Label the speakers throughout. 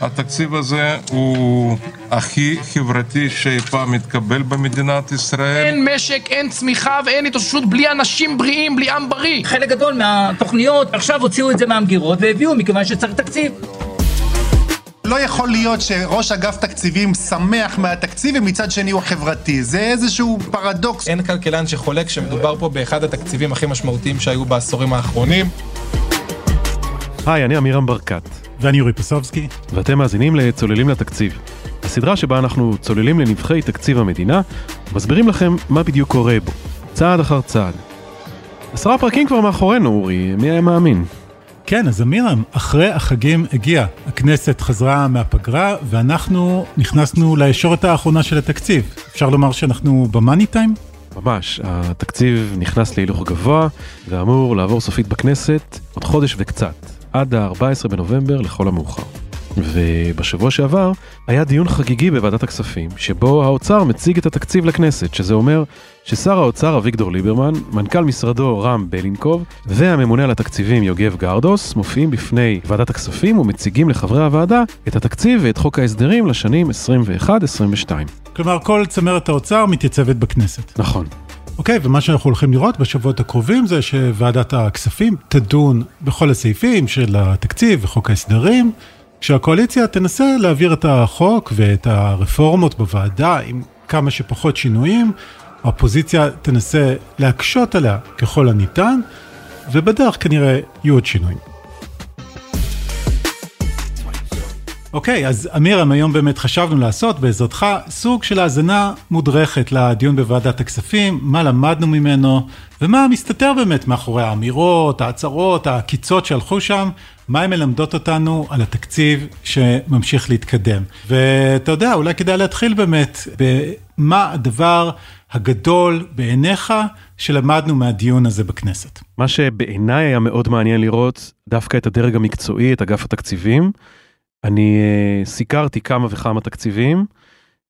Speaker 1: התקציב הזה הוא הכי חברתי שאי פעם התקבל במדינת ישראל.
Speaker 2: אין משק, אין צמיחה ואין התאוששות בלי אנשים בריאים, בלי עם בריא.
Speaker 3: חלק גדול מהתוכניות, עכשיו הוציאו את זה מהמגירות והביאו מכיוון שצריך תקציב.
Speaker 4: לא יכול להיות שראש אגף תקציבים שמח מהתקציב ומצד שני הוא חברתי. זה איזשהו פרדוקס.
Speaker 5: אין כלכלן שחולק שמדובר פה באחד התקציבים הכי משמעותיים שהיו בעשורים האחרונים.
Speaker 6: היי, אני עמירם ברקת.
Speaker 7: ואני יורי פסובסקי.
Speaker 6: ואתם מאזינים לצוללים לתקציב. הסדרה שבה אנחנו צוללים לנבחי תקציב המדינה, ומסבירים לכם מה בדיוק קורה בו, צעד אחר צעד. עשרה פרקים כבר מאחורינו, אורי, מי היה מאמין?
Speaker 7: כן, אז אמירם, אחרי החגים הגיע. הכנסת חזרה מהפגרה, ואנחנו נכנסנו לישורת האחרונה של התקציב. אפשר לומר שאנחנו במאני טיים?
Speaker 6: ממש, התקציב נכנס להילוך גבוה, ואמור לעבור סופית בכנסת עוד חודש וקצת, עד ה-14 בנובמבר לכל המאוחר. ובשבוע שעבר היה דיון חגיגי בוועדת הכספים, שבו האוצר מציג את התקציב לכנסת, שזה אומר ששר האוצר אביגדור ליברמן, מנכ"ל משרדו רם בלינקוב, והממונה על התקציבים יוגב גרדוס, מופיעים בפני ועדת הכספים ומציגים לחברי הוועדה את התקציב ואת חוק ההסדרים לשנים 21-22.
Speaker 7: כלומר, כל צמרת האוצר מתייצבת בכנסת.
Speaker 6: נכון.
Speaker 7: אוקיי, ומה שאנחנו הולכים לראות בשבועות הקרובים זה שוועדת הכספים תדון בכל הסעיפים של התקציב וחוק ההסדרים, כשהקואליציה תנסה להעביר את החוק ואת הרפורמות בוועדה עם כמה שפחות שינויים, האופוזיציה תנסה להקשות עליה ככל הניתן, ובדרך כנראה יהיו עוד שינויים. אוקיי, אז אמירם, היום באמת חשבנו לעשות בעזרתך סוג של האזנה מודרכת לדיון בוועדת הכספים, מה למדנו ממנו, ומה מסתתר באמת מאחורי האמירות, ההצהרות, העקיצות שהלכו שם, מה הן מלמדות אותנו על התקציב שממשיך להתקדם. ואתה יודע, אולי כדאי להתחיל באמת במה הדבר הגדול בעיניך שלמדנו מהדיון הזה בכנסת.
Speaker 6: מה שבעיניי היה מאוד מעניין לראות דווקא את הדרג המקצועי, את אגף התקציבים. אני uh, סיקרתי כמה וכמה תקציבים,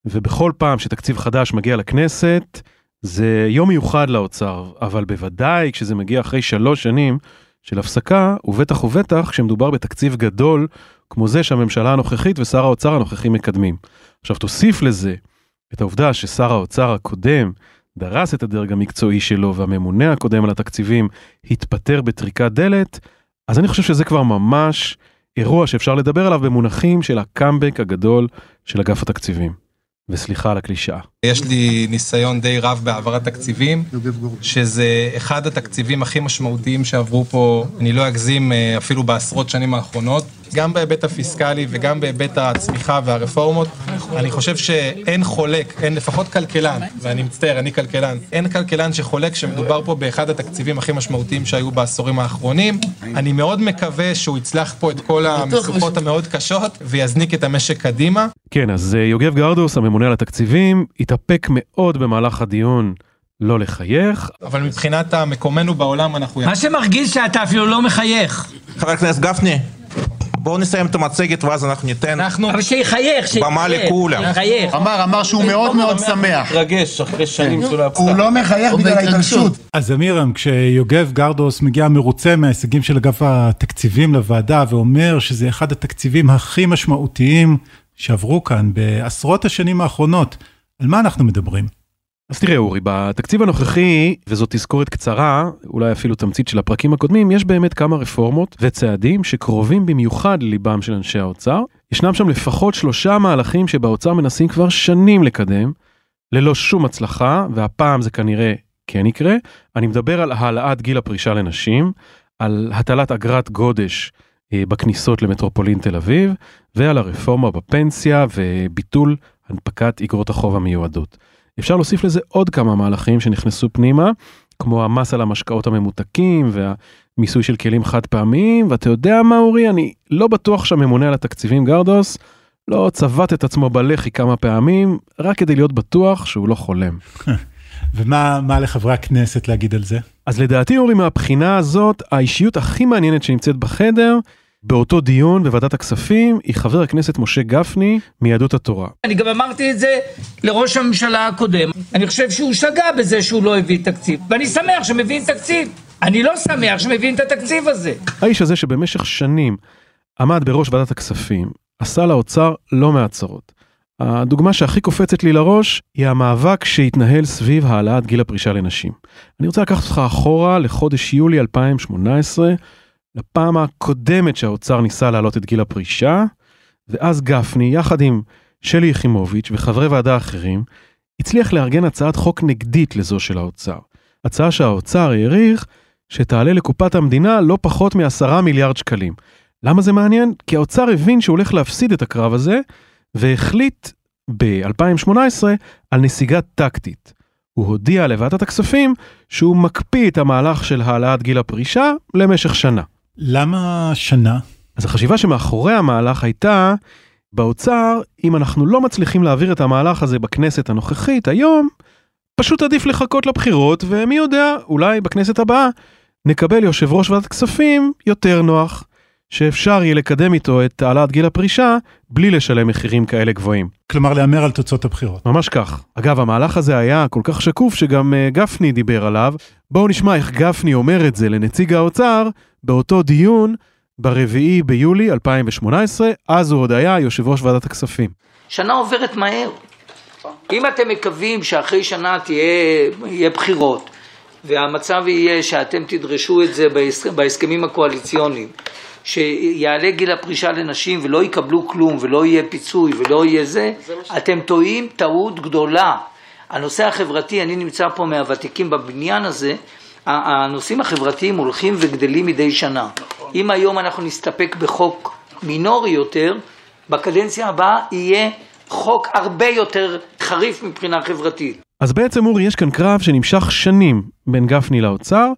Speaker 6: ובכל פעם שתקציב חדש מגיע לכנסת, זה יום מיוחד לאוצר, אבל בוודאי כשזה מגיע אחרי שלוש שנים של הפסקה, ובטח ובטח כשמדובר בתקציב גדול, כמו זה שהממשלה הנוכחית ושר האוצר הנוכחי מקדמים. עכשיו תוסיף לזה את העובדה ששר האוצר הקודם דרס את הדרג המקצועי שלו והממונה הקודם על התקציבים התפטר בטריקת דלת, אז אני חושב שזה כבר ממש אירוע שאפשר לדבר עליו במונחים של הקאמבק הגדול של אגף התקציבים. וסליחה על הקלישאה.
Speaker 5: יש לי ניסיון די רב בהעברת תקציבים, שזה אחד התקציבים הכי משמעותיים שעברו פה, אני לא אגזים אה, אפילו בעשרות שנים האחרונות, גם בהיבט הפיסקלי וגם בהיבט הצמיחה והרפורמות. אני חושב שאין חולק, אין לפחות כלכלן, ואני מצטער, אני כלכלן, אין כלכלן שחולק שמדובר פה באחד התקציבים הכי משמעותיים שהיו בעשורים האחרונים. אני מאוד מקווה שהוא יצלח פה את כל המשוכות המאוד קשות ויזניק את המשק קדימה.
Speaker 6: כן, אז אה, יוגב גרדוס, הממונה על התקציבים, התאפק מאוד במהלך הדיון. לא לחייך.
Speaker 5: אבל מבחינת מקומנו בעולם אנחנו...
Speaker 3: מה שמרגיז שאתה אפילו לא מחייך.
Speaker 8: חבר הכנסת גפני,
Speaker 7: אז אמירם, כשיוגב גרדוס מגיע מרוצה מההישגים של אגף התקציבים לוועדה ואומר שזה אחד התקציבים הכי משמעותיים שעברו כאן בעשרות השנים האחרונות, על מה אנחנו מדברים?
Speaker 6: אז תראה אורי, בתקציב הנוכחי, וזאת תזכורת קצרה, אולי אפילו תמצית של הפרקים הקודמים, יש באמת כמה רפורמות וצעדים שקרובים במיוחד לליבם של אנשי האוצר. ישנם שם לפחות שלושה מהלכים שבאוצר מנסים כבר שנים לקדם, ללא שום הצלחה, והפעם זה כנראה כן יקרה. אני מדבר על העלאת גיל הפרישה לנשים, על הטלת אגרת גודש אה, בכניסות למטרופולין תל אביב, ועל הרפורמה בפנסיה וביטול הנפקת אגרות החוב המיועדות. אפשר להוסיף לזה עוד כמה מהלכים שנכנסו פנימה, כמו המס על המשקאות הממותקים והמיסוי של כלים חד פעמיים, ואתה יודע מה אורי, אני לא בטוח שהממונה על התקציבים גרדוס לא צבט את עצמו בלחי כמה פעמים, רק כדי להיות בטוח שהוא לא חולם.
Speaker 7: ומה מה לחברי הכנסת להגיד על זה?
Speaker 6: אז לדעתי אורי מהבחינה הזאת, האישיות הכי מעניינת שנמצאת בחדר, באותו דיון בוועדת הכספים, היא חבר הכנסת משה גפני מיהדות התורה.
Speaker 3: אני גם אמרתי את זה לראש הממשלה הקודם. אני חושב שהוא שגה בזה שהוא לא הביא תקציב. ואני שמח שמביאים תקציב. אני לא שמח שמביאים את התקציב הזה.
Speaker 6: האיש הזה שבמשך שנים עמד בראש ועדת הכספים, עשה לאוצר לא מעט צרות. הדוגמה שהכי קופצת לי לראש היא המאבק שהתנהל סביב העלאת גיל הפרישה לנשים. אני רוצה לקחת אותך אחורה לחודש יולי 2018, לפעם הקודמת שהאוצר ניסה להעלות את גיל הפרישה, ואז גפני, יחד עם שלי יחימוביץ' וחברי ועדה אחרים, הצליח לארגן הצעת חוק נגדית לזו של האוצר. הצעה שהאוצר העריך שתעלה לקופת המדינה לא פחות מ-10 מיליארד שקלים. למה זה מעניין? כי האוצר הבין שהוא הולך להפסיד את הקרב הזה, והחליט ב-2018 על נסיגה טקטית. הוא הודיע לוועדת הכספים שהוא מקפיא את המהלך של העלאת גיל הפרישה למשך שנה.
Speaker 7: למה שנה?
Speaker 6: אז החשיבה שמאחורי המהלך הייתה, באוצר, אם אנחנו לא מצליחים להעביר את המהלך הזה בכנסת הנוכחית היום, פשוט עדיף לחכות לבחירות, ומי יודע, אולי בכנסת הבאה נקבל יושב ראש ועדת כספים יותר נוח, שאפשר יהיה לקדם איתו את העלאת גיל הפרישה בלי לשלם מחירים כאלה גבוהים.
Speaker 7: כלומר, להמר על תוצאות הבחירות.
Speaker 6: ממש כך. אגב, המהלך הזה היה כל כך שקוף שגם uh, גפני דיבר עליו. בואו נשמע איך גפני אומר את זה לנציג האוצר באותו דיון ברביעי ביולי 2018, אז הוא עוד היה יושב ראש ועדת הכספים.
Speaker 3: שנה עוברת מהר. אם אתם מקווים שאחרי שנה תהיה, יהיה בחירות, והמצב יהיה שאתם תדרשו את זה בהסכמים הקואליציוניים, שיעלה גיל הפרישה לנשים ולא יקבלו כלום ולא יהיה פיצוי ולא יהיה זה, אתם טועים טעות גדולה. הנושא החברתי, אני נמצא פה מהוותיקים בבניין הזה, הנושאים החברתיים הולכים וגדלים מדי שנה. אם היום אנחנו נסתפק בחוק מינורי יותר, בקדנציה הבאה יהיה חוק הרבה יותר חריף מבחינה חברתית.
Speaker 6: אז בעצם אורי, יש כאן קרב שנמשך שנים בין גפני לאוצר,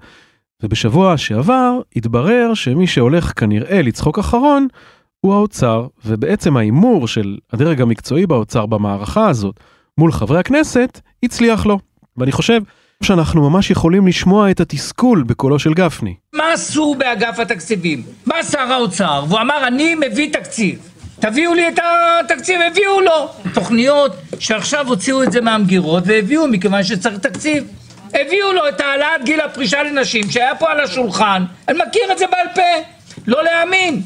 Speaker 6: ובשבוע שעבר התברר שמי שהולך כנראה לצחוק אחרון הוא האוצר, ובעצם ההימור של הדרג המקצועי באוצר במערכה הזאת מול חברי הכנסת הצליח לו. ואני חושב שאנחנו ממש יכולים לשמוע את התסכול בקולו של גפני.
Speaker 3: מה עשו באגף התקציבים? בא שר האוצר והוא אמר אני מביא תקציב. תביאו לי את התקציב, הביאו לו. תוכניות שעכשיו הוציאו את זה מהמגירות והביאו מכיוון שצריך תקציב. הביאו לו את העלאת גיל הפרישה לנשים שהיה פה על השולחן, אני מכיר את זה בעל פה, לא להאמין.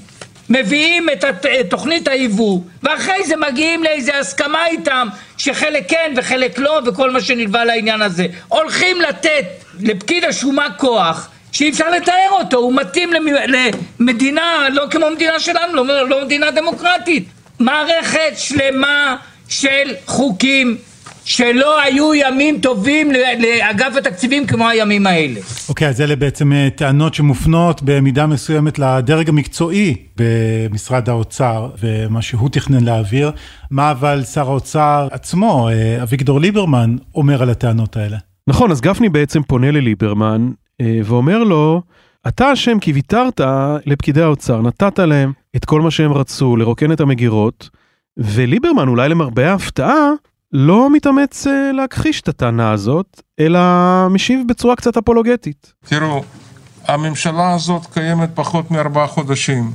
Speaker 3: מביאים את תוכנית היבוא, ואחרי זה מגיעים לאיזה הסכמה איתם, שחלק כן וחלק לא, וכל מה שנלווה לעניין הזה. הולכים לתת לפקיד השומה כוח, שאי אפשר לתאר אותו, הוא מתאים למדינה, לא כמו מדינה שלנו, לא, לא מדינה דמוקרטית. מערכת שלמה של חוקים שלא היו ימים טובים לאגף התקציבים כמו הימים האלה.
Speaker 7: אוקיי, okay, אז אלה בעצם אה, טענות שמופנות במידה מסוימת לדרג המקצועי במשרד האוצר ומה שהוא תכנן להעביר. מה אבל שר האוצר עצמו, אה, אביגדור ליברמן, אומר על הטענות האלה?
Speaker 6: נכון, אז גפני בעצם פונה לליברמן אה, ואומר לו, אתה אשם כי ויתרת לפקידי האוצר, נתת להם את כל מה שהם רצו, לרוקן את המגירות, וליברמן, אולי למרבה ההפתעה, לא מתאמץ אה, להכחיש את הטענה הזאת, אלא משיב בצורה קצת אפולוגטית.
Speaker 1: תראו, הממשלה הזאת קיימת פחות מארבעה חודשים,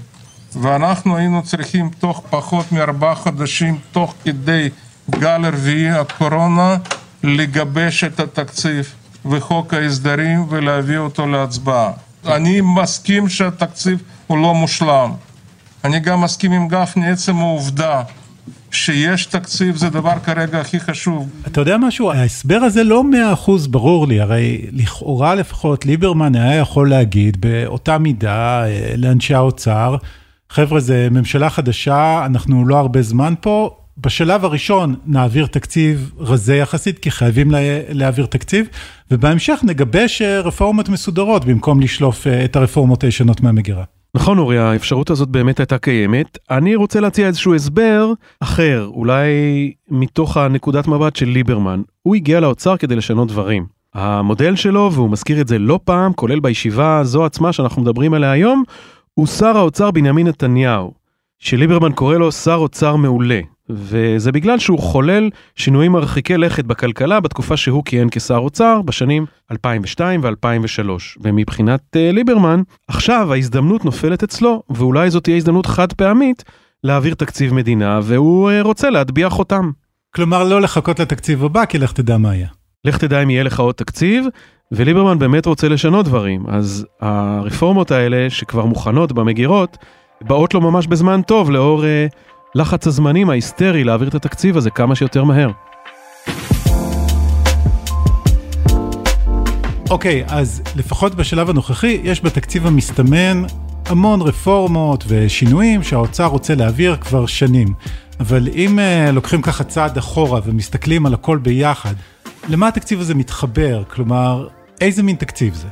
Speaker 1: ואנחנו היינו צריכים תוך פחות מארבעה חודשים, תוך כדי גל רביעי הקורונה, לגבש את התקציב וחוק ההסדרים ולהביא אותו להצבעה. אני מסכים שהתקציב הוא לא מושלם. אני גם מסכים עם גפני עצם העובדה שיש תקציב זה דבר כרגע הכי חשוב.
Speaker 7: אתה יודע משהו? ההסבר הזה לא מאה אחוז ברור לי, הרי לכאורה לפחות ליברמן היה יכול להגיד באותה מידה אה, לאנשי האוצר, חבר'ה זה ממשלה חדשה, אנחנו לא הרבה זמן פה, בשלב הראשון נעביר תקציב רזה יחסית, כי חייבים לה, להעביר תקציב, ובהמשך נגבש אה, רפורמות מסודרות במקום לשלוף אה, את הרפורמות הישנות מהמגירה.
Speaker 6: נכון אורי, האפשרות הזאת באמת הייתה קיימת. אני רוצה להציע איזשהו הסבר אחר, אולי מתוך הנקודת מבט של ליברמן. הוא הגיע לאוצר כדי לשנות דברים. המודל שלו, והוא מזכיר את זה לא פעם, כולל בישיבה הזו עצמה שאנחנו מדברים עליה היום, הוא שר האוצר בנימין נתניהו, שליברמן קורא לו שר אוצר מעולה. וזה בגלל שהוא חולל שינויים מרחיקי לכת בכלכלה בתקופה שהוא כיהן כשר אוצר בשנים 2002 ו-2003. ומבחינת uh, ליברמן, עכשיו ההזדמנות נופלת אצלו, ואולי זאת תהיה הזדמנות חד פעמית להעביר תקציב מדינה, והוא uh, רוצה להטביע חותם.
Speaker 7: כלומר, לא לחכות לתקציב הבא, כי לך תדע מה יהיה.
Speaker 6: לך תדע אם יהיה לך עוד תקציב, וליברמן באמת רוצה לשנות דברים. אז הרפורמות האלה, שכבר מוכנות במגירות, באות לו ממש בזמן טוב לאור אה, לחץ הזמנים ההיסטרי להעביר את התקציב הזה כמה שיותר מהר.
Speaker 7: אוקיי, אז לפחות בשלב הנוכחי, יש בתקציב המסתמן המון רפורמות ושינויים שהאוצר רוצה להעביר כבר שנים. אבל אם uh, לוקחים ככה צעד אחורה ומסתכלים על הכל ביחד, למה התקציב הזה מתחבר? כלומר, איזה מין תקציב זה?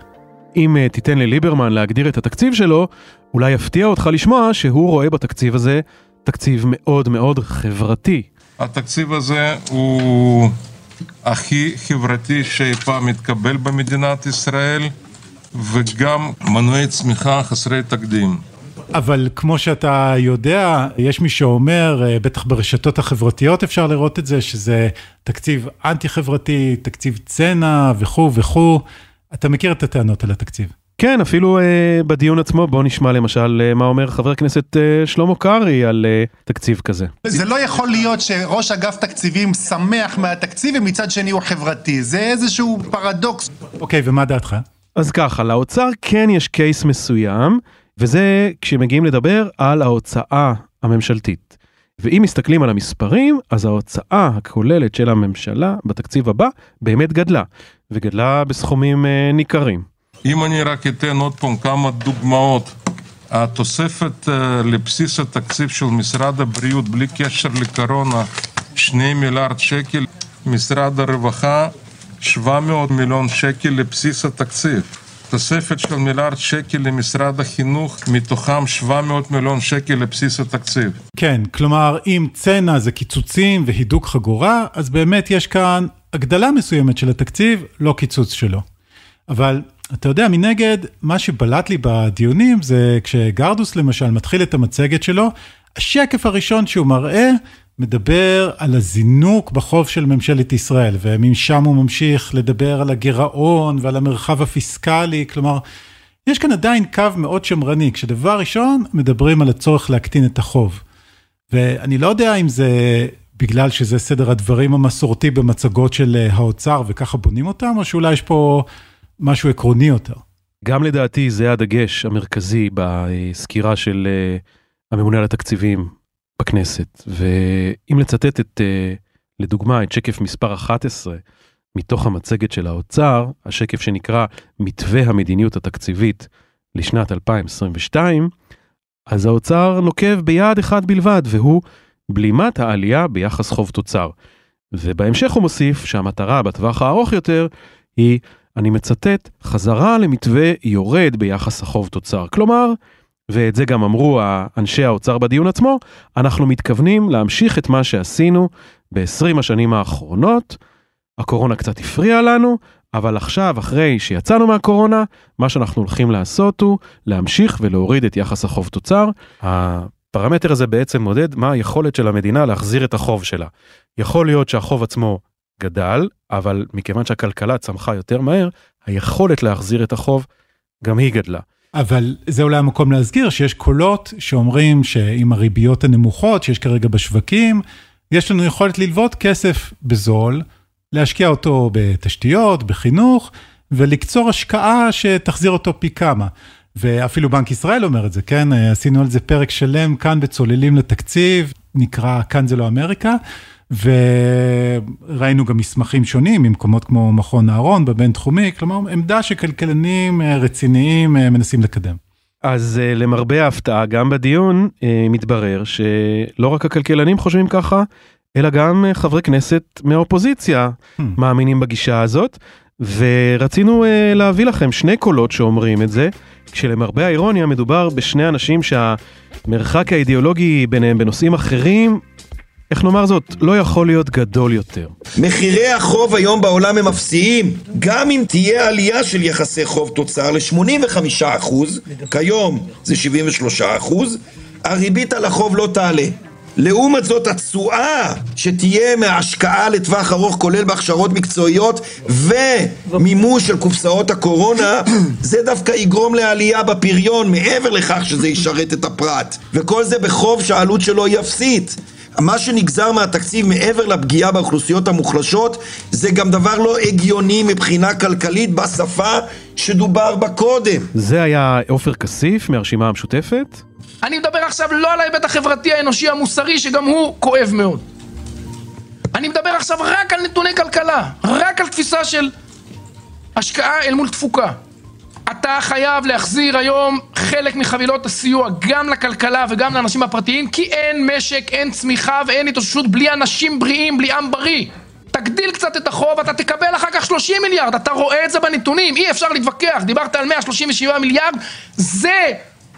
Speaker 6: אם uh, תיתן לליברמן להגדיר את התקציב שלו, אולי יפתיע אותך לשמוע שהוא רואה בתקציב הזה תקציב מאוד מאוד חברתי.
Speaker 1: התקציב הזה הוא הכי חברתי שאי פעם התקבל במדינת ישראל, וגם מנועי צמיחה חסרי תקדים.
Speaker 7: אבל כמו שאתה יודע, יש מי שאומר, אה, בטח ברשתות החברתיות אפשר לראות את זה, שזה תקציב אנטי-חברתי, תקציב צנע וכו' וכו'. אתה מכיר את הטענות על התקציב.
Speaker 6: כן, אפילו uh, בדיון עצמו, בוא נשמע למשל uh, מה אומר חבר הכנסת uh, שלמה קרעי על uh, תקציב כזה.
Speaker 4: זה לא יכול להיות שראש אגף תקציבים שמח מהתקציב ומצד שני הוא חברתי, זה איזשהו פרדוקס.
Speaker 7: אוקיי, ומה דעתך?
Speaker 6: אז ככה, לאוצר כן יש קייס מסוים, וזה כשמגיעים לדבר על ההוצאה הממשלתית. ואם מסתכלים על המספרים, אז ההוצאה הכוללת של הממשלה בתקציב הבא באמת גדלה, וגדלה בסכומים אה, ניכרים.
Speaker 1: אם אני רק אתן עוד פעם כמה דוגמאות, התוספת אה, לבסיס התקציב של משרד הבריאות בלי קשר לקורונה, 2 מיליארד שקל, משרד הרווחה, 700 מיליון שקל לבסיס התקציב. תוספת של מיליארד שקל למשרד החינוך, מתוכם 700 מיליון שקל לבסיס התקציב.
Speaker 7: כן, כלומר, אם צנע זה קיצוצים והידוק חגורה, אז באמת יש כאן הגדלה מסוימת של התקציב, לא קיצוץ שלו. אבל אתה יודע, מנגד, מה שבלט לי בדיונים זה כשגרדוס למשל מתחיל את המצגת שלו, השקף הראשון שהוא מראה מדבר על הזינוק בחוב של ממשלת ישראל, ומשם הוא ממשיך לדבר על הגירעון ועל המרחב הפיסקלי, כלומר, יש כאן עדיין קו מאוד שמרני, כשדבר ראשון מדברים על הצורך להקטין את החוב. ואני לא יודע אם זה בגלל שזה סדר הדברים המסורתי במצגות של האוצר וככה בונים אותם, או שאולי יש פה משהו עקרוני יותר.
Speaker 6: גם לדעתי זה הדגש המרכזי בסקירה של אה, הממונה על התקציבים בכנסת. ואם לצטט את, אה, לדוגמה, את שקף מספר 11 מתוך המצגת של האוצר, השקף שנקרא מתווה המדיניות התקציבית לשנת 2022, אז האוצר נוקב ביעד אחד בלבד, והוא בלימת העלייה ביחס חוב תוצר. ובהמשך הוא מוסיף שהמטרה בטווח הארוך יותר היא, אני מצטט, חזרה למתווה יורד ביחס החוב תוצר. כלומר, ואת זה גם אמרו אנשי האוצר בדיון עצמו, אנחנו מתכוונים להמשיך את מה שעשינו ב-20 השנים האחרונות. הקורונה קצת הפריעה לנו, אבל עכשיו, אחרי שיצאנו מהקורונה, מה שאנחנו הולכים לעשות הוא להמשיך ולהוריד את יחס החוב תוצר. הפרמטר הזה בעצם מודד מה היכולת של המדינה להחזיר את החוב שלה. יכול להיות שהחוב עצמו גדל, אבל מכיוון שהכלכלה צמחה יותר מהר, היכולת להחזיר את החוב גם היא גדלה.
Speaker 7: אבל זה אולי המקום להזכיר שיש קולות שאומרים שעם הריביות הנמוכות שיש כרגע בשווקים, יש לנו יכולת ללוות כסף בזול, להשקיע אותו בתשתיות, בחינוך, ולקצור השקעה שתחזיר אותו פי כמה. ואפילו בנק ישראל אומר את זה, כן? עשינו על זה פרק שלם כאן בצוללים לתקציב, נקרא כאן זה לא אמריקה. וראינו גם מסמכים שונים ממקומות כמו מכון אהרון בבינתחומי, כלומר עמדה שכלכלנים אה, רציניים אה, מנסים לקדם.
Speaker 6: אז אה, למרבה ההפתעה, גם בדיון מתברר שלא רק הכלכלנים חושבים ככה, אלא גם חברי כנסת מהאופוזיציה hmm. מאמינים בגישה הזאת, ורצינו להביא לכם שני קולות שאומרים את זה, כשלמרבה האירוניה מדובר בשני אנשים שהמרחק האידיאולוגי ביניהם בנושאים אחרים איך נאמר זאת, לא יכול להיות גדול יותר.
Speaker 9: מחירי החוב היום בעולם הם אפסיים. גם אם תהיה עלייה של יחסי חוב תוצר ל-85%, כיום זה 73%, הריבית על החוב לא תעלה. לעומת זאת התשואה שתהיה מההשקעה לטווח ארוך כולל בהכשרות מקצועיות ומימוש של קופסאות הקורונה זה דווקא יגרום לעלייה בפריון מעבר לכך שזה ישרת את הפרט וכל זה בחוב שהעלות שלו היא אפסית מה שנגזר מהתקציב מעבר לפגיעה באוכלוסיות המוחלשות זה גם דבר לא הגיוני מבחינה כלכלית בשפה שדובר בה קודם.
Speaker 6: זה היה עופר כסיף מהרשימה המשותפת.
Speaker 2: אני מדבר עכשיו לא על ההיבט החברתי האנושי המוסרי שגם הוא כואב מאוד. אני מדבר עכשיו רק על נתוני כלכלה, רק על תפיסה של השקעה אל מול תפוקה. אתה חייב להחזיר היום חלק מחבילות הסיוע גם לכלכלה וגם לאנשים הפרטיים כי אין משק, אין צמיחה ואין התאוששות בלי אנשים בריאים, בלי עם בריא. תגדיל קצת את החוב, אתה תקבל אחר כך 30 מיליארד, אתה רואה את זה בנתונים, אי אפשר להתווכח, דיברת על 137 מיליארד, זה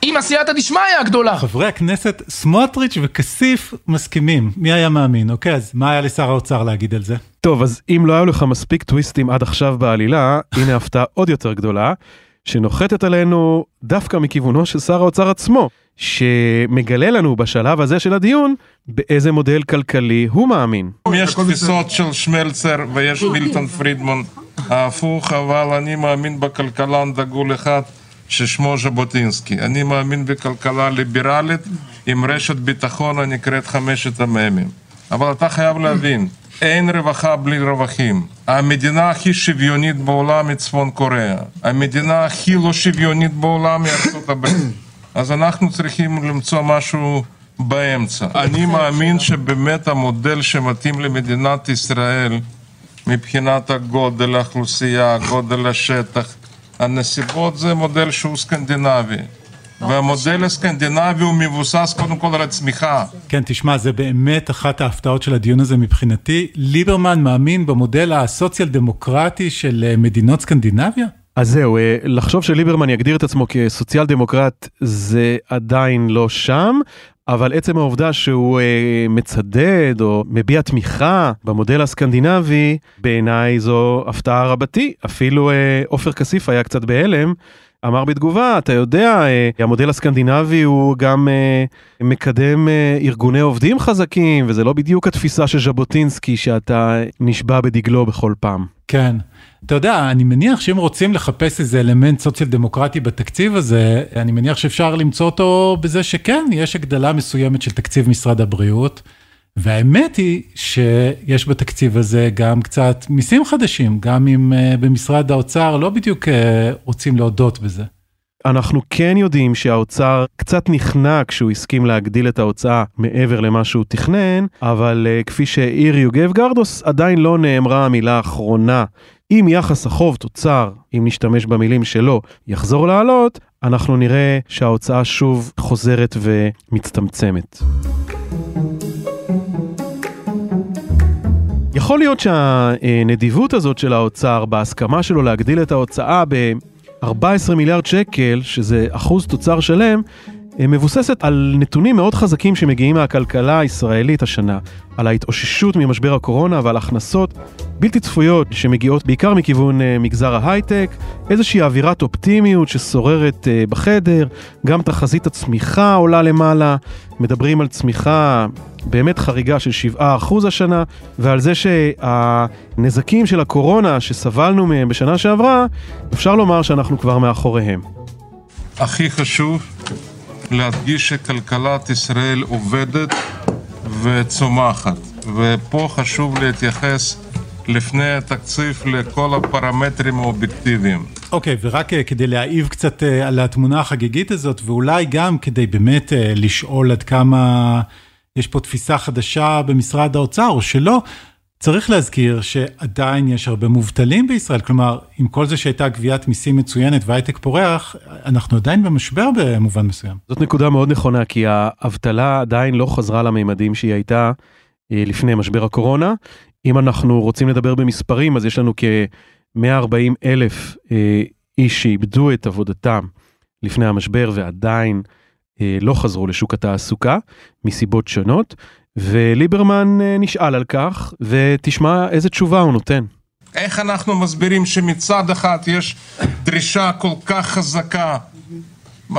Speaker 2: עם עשייתא דשמיא הגדולה.
Speaker 7: חברי הכנסת סמוטריץ' וכסיף מסכימים, מי היה מאמין? אוקיי, אז מה היה לשר האוצר להגיד על זה?
Speaker 6: טוב, אז אם לא היו לך מספיק טוויסטים עד עכשיו בעלילה, הנה הפתעה עוד יותר גדולה, שנוחתת עלינו דווקא מכיוונו של שר האוצר עצמו, שמגלה לנו בשלב הזה של הדיון באיזה מודל כלכלי הוא מאמין.
Speaker 1: יש תפיסות של שמלצר ויש מילטון פרידמן ההפוך, אבל אני מאמין בכלכלן דגול אחד ששמו ז'בוטינסקי. אני מאמין בכלכלה ליברלית עם רשת ביטחון הנקראת חמשת המ"מים. אבל אתה חייב להבין, אין רווחה בלי רווחים. המדינה הכי שוויונית בעולם היא צפון קוריאה. המדינה הכי לא שוויונית בעולם היא ארצות הברית. אז אנחנו צריכים למצוא משהו באמצע. אני מאמין שבאמת המודל שמתאים למדינת ישראל מבחינת הגודל האוכלוסייה, גודל השטח, הנסיבות זה מודל שהוא סקנדינבי. והמודל הסקנדינבי הוא מבוסס קודם כל על הצמיחה.
Speaker 7: כן, תשמע, זה באמת אחת ההפתעות של הדיון הזה מבחינתי. ליברמן מאמין במודל הסוציאל דמוקרטי של אה, מדינות סקנדינביה?
Speaker 6: אז זהו, אה, לחשוב שליברמן יגדיר את עצמו כסוציאל דמוקרט זה עדיין לא שם, אבל עצם העובדה שהוא אה, מצדד או מביע תמיכה במודל הסקנדינבי, בעיניי זו הפתעה רבתי. אפילו אה, עופר כסיף היה קצת בהלם. אמר בתגובה, אתה יודע, אה, המודל הסקנדינבי הוא גם אה, מקדם אה, ארגוני עובדים חזקים, וזה לא בדיוק התפיסה של ז'בוטינסקי שאתה נשבע בדגלו בכל פעם.
Speaker 7: כן. אתה יודע, אני מניח שאם רוצים לחפש איזה אלמנט סוציאל דמוקרטי בתקציב הזה, אני מניח שאפשר למצוא אותו בזה שכן, יש הגדלה מסוימת של תקציב משרד הבריאות. והאמת היא שיש בתקציב הזה גם קצת מיסים חדשים, גם אם uh, במשרד האוצר לא בדיוק uh, רוצים להודות בזה.
Speaker 6: אנחנו כן יודעים שהאוצר קצת נכנע כשהוא הסכים להגדיל את ההוצאה מעבר למה שהוא תכנן, אבל uh, כפי שהעיר יוגב גרדוס, עדיין לא נאמרה המילה האחרונה. אם יחס החוב תוצר, אם נשתמש במילים שלו, יחזור לעלות, אנחנו נראה שההוצאה שוב חוזרת ומצטמצמת. יכול להיות שהנדיבות הזאת של האוצר בהסכמה שלו להגדיל את ההוצאה ב-14 מיליארד שקל, שזה אחוז תוצר שלם, מבוססת על נתונים מאוד חזקים שמגיעים מהכלכלה הישראלית השנה, על ההתאוששות ממשבר הקורונה ועל הכנסות בלתי צפויות שמגיעות בעיקר מכיוון uh, מגזר ההייטק, איזושהי אווירת אופטימיות ששוררת uh, בחדר, גם תחזית הצמיחה עולה למעלה, מדברים על צמיחה באמת חריגה של 7% השנה, ועל זה שהנזקים של הקורונה שסבלנו מהם בשנה שעברה, אפשר לומר שאנחנו כבר מאחוריהם.
Speaker 1: הכי חשוב להדגיש שכלכלת ישראל עובדת וצומחת, ופה חשוב להתייחס לפני התקציב לכל הפרמטרים האובייקטיביים.
Speaker 7: אוקיי, okay, ורק uh, כדי להעיב קצת uh, על התמונה החגיגית הזאת, ואולי גם כדי באמת uh, לשאול עד כמה יש פה תפיסה חדשה במשרד האוצר או שלא, צריך להזכיר שעדיין יש הרבה מובטלים בישראל, כלומר, עם כל זה שהייתה גביית מיסים מצוינת והייטק פורח, אנחנו עדיין במשבר במובן מסוים.
Speaker 6: זאת נקודה מאוד נכונה, כי האבטלה עדיין לא חזרה לממדים שהיא הייתה לפני משבר הקורונה. אם אנחנו רוצים לדבר במספרים, אז יש לנו כ-140 אלף אה, איש שאיבדו את עבודתם לפני המשבר ועדיין אה, לא חזרו לשוק התעסוקה מסיבות שונות, וליברמן אה, נשאל על כך, ותשמע איזה תשובה הוא נותן.
Speaker 1: איך אנחנו מסבירים שמצד אחד יש דרישה כל כך חזקה,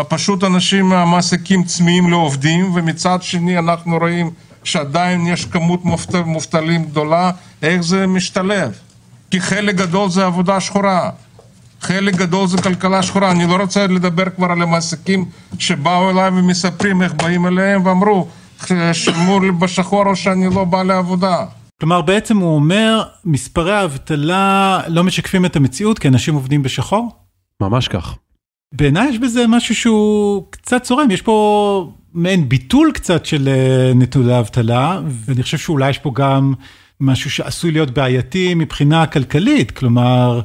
Speaker 1: פשוט אנשים, המעסיקים צמאים לעובדים, ומצד שני אנחנו רואים שעדיין יש כמות מובטלים גדולה, איך זה משתלב? כי חלק גדול זה עבודה שחורה. חלק גדול זה כלכלה שחורה. אני לא רוצה לדבר כבר על המעסיקים שבאו אליי ומספרים איך באים אליהם ואמרו, שילמו לי בשחור או שאני לא בא לעבודה.
Speaker 7: כלומר בעצם הוא אומר מספרי האבטלה לא משקפים את המציאות כי אנשים עובדים בשחור?
Speaker 6: ממש כך.
Speaker 7: בעיניי יש בזה משהו שהוא קצת צורם, יש פה מעין ביטול קצת של אה, נתוני האבטלה, ואני חושב שאולי יש פה גם משהו שעשוי להיות בעייתי מבחינה כלכלית, כלומר,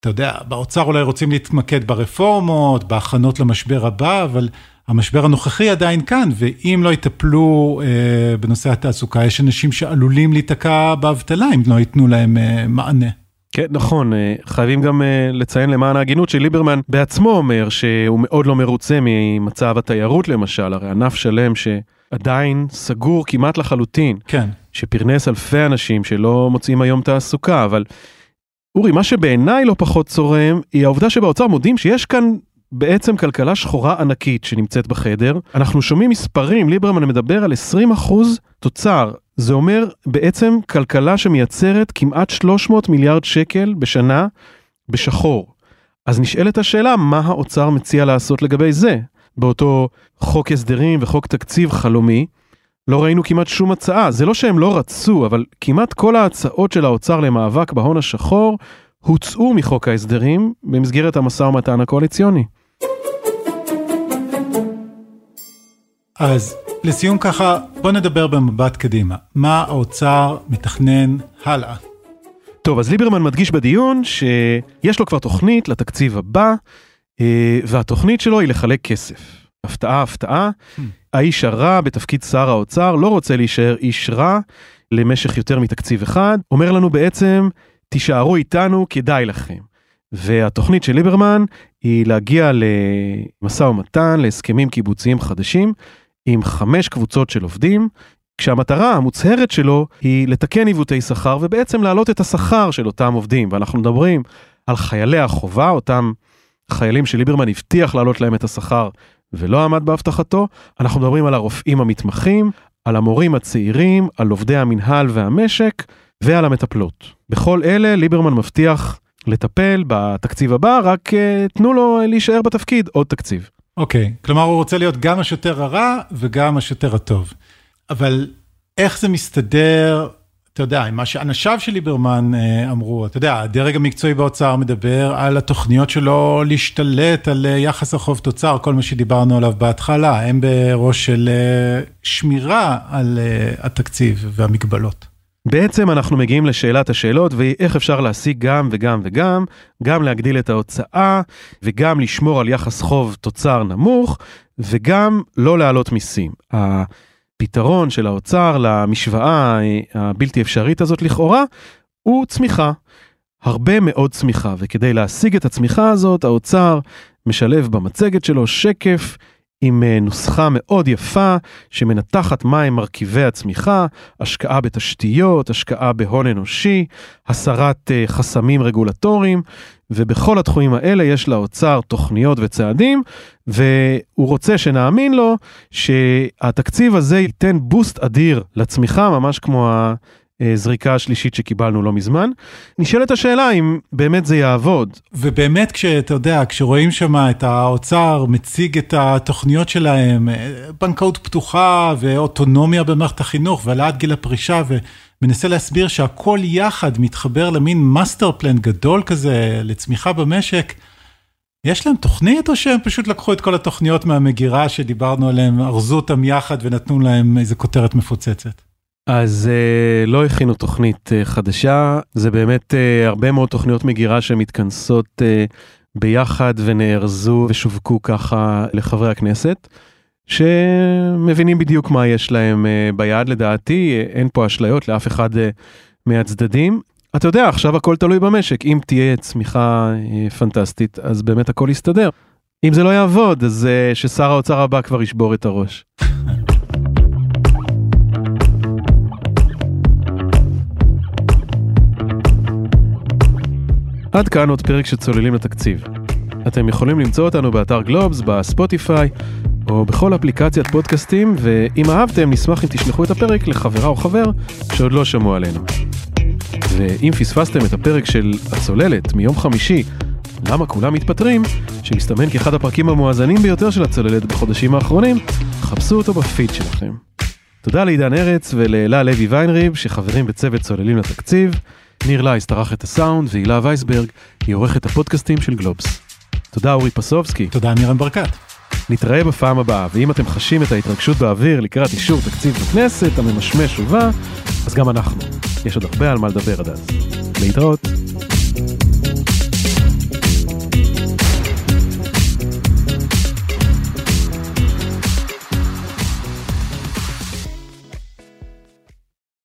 Speaker 7: אתה יודע, באוצר אולי רוצים להתמקד ברפורמות, בהכנות למשבר הבא, אבל המשבר הנוכחי עדיין כאן, ואם לא יטפלו אה, בנושא התעסוקה, יש אנשים שעלולים להיתקע באבטלה אם לא ייתנו להם אה, מענה.
Speaker 6: כן, נכון, אה, חייבים גם אה, לציין למען ההגינות שליברמן בעצמו אומר שהוא מאוד לא מרוצה ממצב התיירות למשל, הרי ענף שלם שעדיין סגור כמעט לחלוטין,
Speaker 7: כן.
Speaker 6: שפרנס אלפי אנשים שלא מוצאים היום תעסוקה, אבל אורי, מה שבעיניי לא פחות צורם, היא העובדה שבאוצר מודים שיש כאן בעצם כלכלה שחורה ענקית שנמצאת בחדר. אנחנו שומעים מספרים, ליברמן מדבר על 20% תוצר. זה אומר בעצם כלכלה שמייצרת כמעט 300 מיליארד שקל בשנה בשחור. אז נשאלת השאלה, מה האוצר מציע לעשות לגבי זה? באותו חוק הסדרים וחוק תקציב חלומי, לא ראינו כמעט שום הצעה. זה לא שהם לא רצו, אבל כמעט כל ההצעות של האוצר למאבק בהון השחור הוצאו מחוק ההסדרים במסגרת המשא ומתן הקואליציוני.
Speaker 7: אז לסיום ככה, בוא נדבר במבט קדימה. מה האוצר מתכנן הלאה?
Speaker 6: טוב, אז ליברמן מדגיש בדיון שיש לו כבר תוכנית לתקציב הבא, אה, והתוכנית שלו היא לחלק כסף. הפתעה, הפתעה, האיש הרע בתפקיד שר האוצר לא רוצה להישאר איש רע למשך יותר מתקציב אחד, אומר לנו בעצם, תישארו איתנו, כדאי לכם. והתוכנית של ליברמן היא להגיע למשא ומתן, להסכמים קיבוציים חדשים, עם חמש קבוצות של עובדים, כשהמטרה המוצהרת שלו היא לתקן עיוותי שכר ובעצם להעלות את השכר של אותם עובדים. ואנחנו מדברים על חיילי החובה, אותם חיילים שליברמן הבטיח להעלות להם את השכר ולא עמד בהבטחתו. אנחנו מדברים על הרופאים המתמחים, על המורים הצעירים, על עובדי המינהל והמשק ועל המטפלות. בכל אלה ליברמן מבטיח לטפל בתקציב הבא, רק uh, תנו לו להישאר בתפקיד עוד תקציב.
Speaker 7: אוקיי, okay, כלומר הוא רוצה להיות גם השוטר הרע וגם השוטר הטוב. אבל איך זה מסתדר, אתה יודע, עם מה שאנשיו של ליברמן אה, אמרו, אתה יודע, הדרג המקצועי באוצר מדבר על התוכניות שלו להשתלט על אה, יחס החוב תוצר, כל מה שדיברנו עליו בהתחלה, הם בראש של אה, שמירה על אה, התקציב והמגבלות.
Speaker 6: בעצם אנחנו מגיעים לשאלת השאלות ואיך אפשר להשיג גם וגם וגם, גם להגדיל את ההוצאה וגם לשמור על יחס חוב תוצר נמוך וגם לא להעלות מיסים. הפתרון של האוצר למשוואה הבלתי אפשרית הזאת לכאורה הוא צמיחה. הרבה מאוד צמיחה וכדי להשיג את הצמיחה הזאת האוצר משלב במצגת שלו שקף עם אה, נוסחה מאוד יפה שמנתחת מהם מרכיבי הצמיחה, השקעה בתשתיות, השקעה בהון אנושי, הסרת אה, חסמים רגולטוריים, ובכל התחומים האלה יש לאוצר תוכניות וצעדים, והוא רוצה שנאמין לו שהתקציב הזה ייתן בוסט אדיר לצמיחה, ממש כמו הזריקה השלישית שקיבלנו לא מזמן. נשאלת השאלה אם באמת זה יעבוד.
Speaker 7: ובאמת כשאתה יודע, כשרואים שם את האוצר מציג את התוכניות שלהם, בנקאות פתוחה ואוטונומיה במערכת החינוך והעלאת גיל הפרישה ומנסה להסביר שהכל יחד מתחבר למין master plan גדול כזה לצמיחה במשק. יש להם תוכנית או שהם פשוט לקחו את כל התוכניות מהמגירה שדיברנו עליהם, ארזו אותם יחד ונתנו להם איזה כותרת מפוצצת?
Speaker 6: אז אה, לא הכינו תוכנית אה, חדשה, זה באמת אה, הרבה מאוד תוכניות מגירה שמתכנסות אה, ביחד ונארזו ושווקו ככה לחברי הכנסת, שמבינים בדיוק מה יש להם uh, ביד לדעתי, אין פה אשליות לאף אחד uh, מהצדדים. אתה יודע, עכשיו הכל תלוי במשק, אם תהיה צמיחה uh, פנטסטית, אז באמת הכל יסתדר. אם זה לא יעבוד, אז uh, ששר האוצר הבא כבר ישבור את הראש. עד כאן עוד פרק שצוללים לתקציב. אתם יכולים למצוא אותנו באתר גלובס, בספוטיפיי, או בכל אפליקציית פודקאסטים, ואם אהבתם, נשמח אם תשלחו את הפרק לחברה או חבר שעוד לא שמעו עלינו. ואם פספסתם את הפרק של הצוללת מיום חמישי, למה כולם מתפטרים, שמסתמן כאחד הפרקים המואזנים ביותר של הצוללת בחודשים האחרונים, חפשו אותו בפיד שלכם. תודה לעידן ארץ ולאלה לוי ויינריב שחברים בצוות צוללים לתקציב. ניר לייס טרח את הסאונד והילה וייסברג היא עורכת הפודקאסטים של גלובס. תודה אורי פסובסקי.
Speaker 7: תודה מירן ברקת.
Speaker 6: נתראה בפעם הבאה, ואם אתם חשים את ההתרגשות באוויר לקראת אישור תקציב בכנסת הממשמש ובא, אז גם אנחנו. יש עוד הרבה על מה לדבר עד אז. להתראות.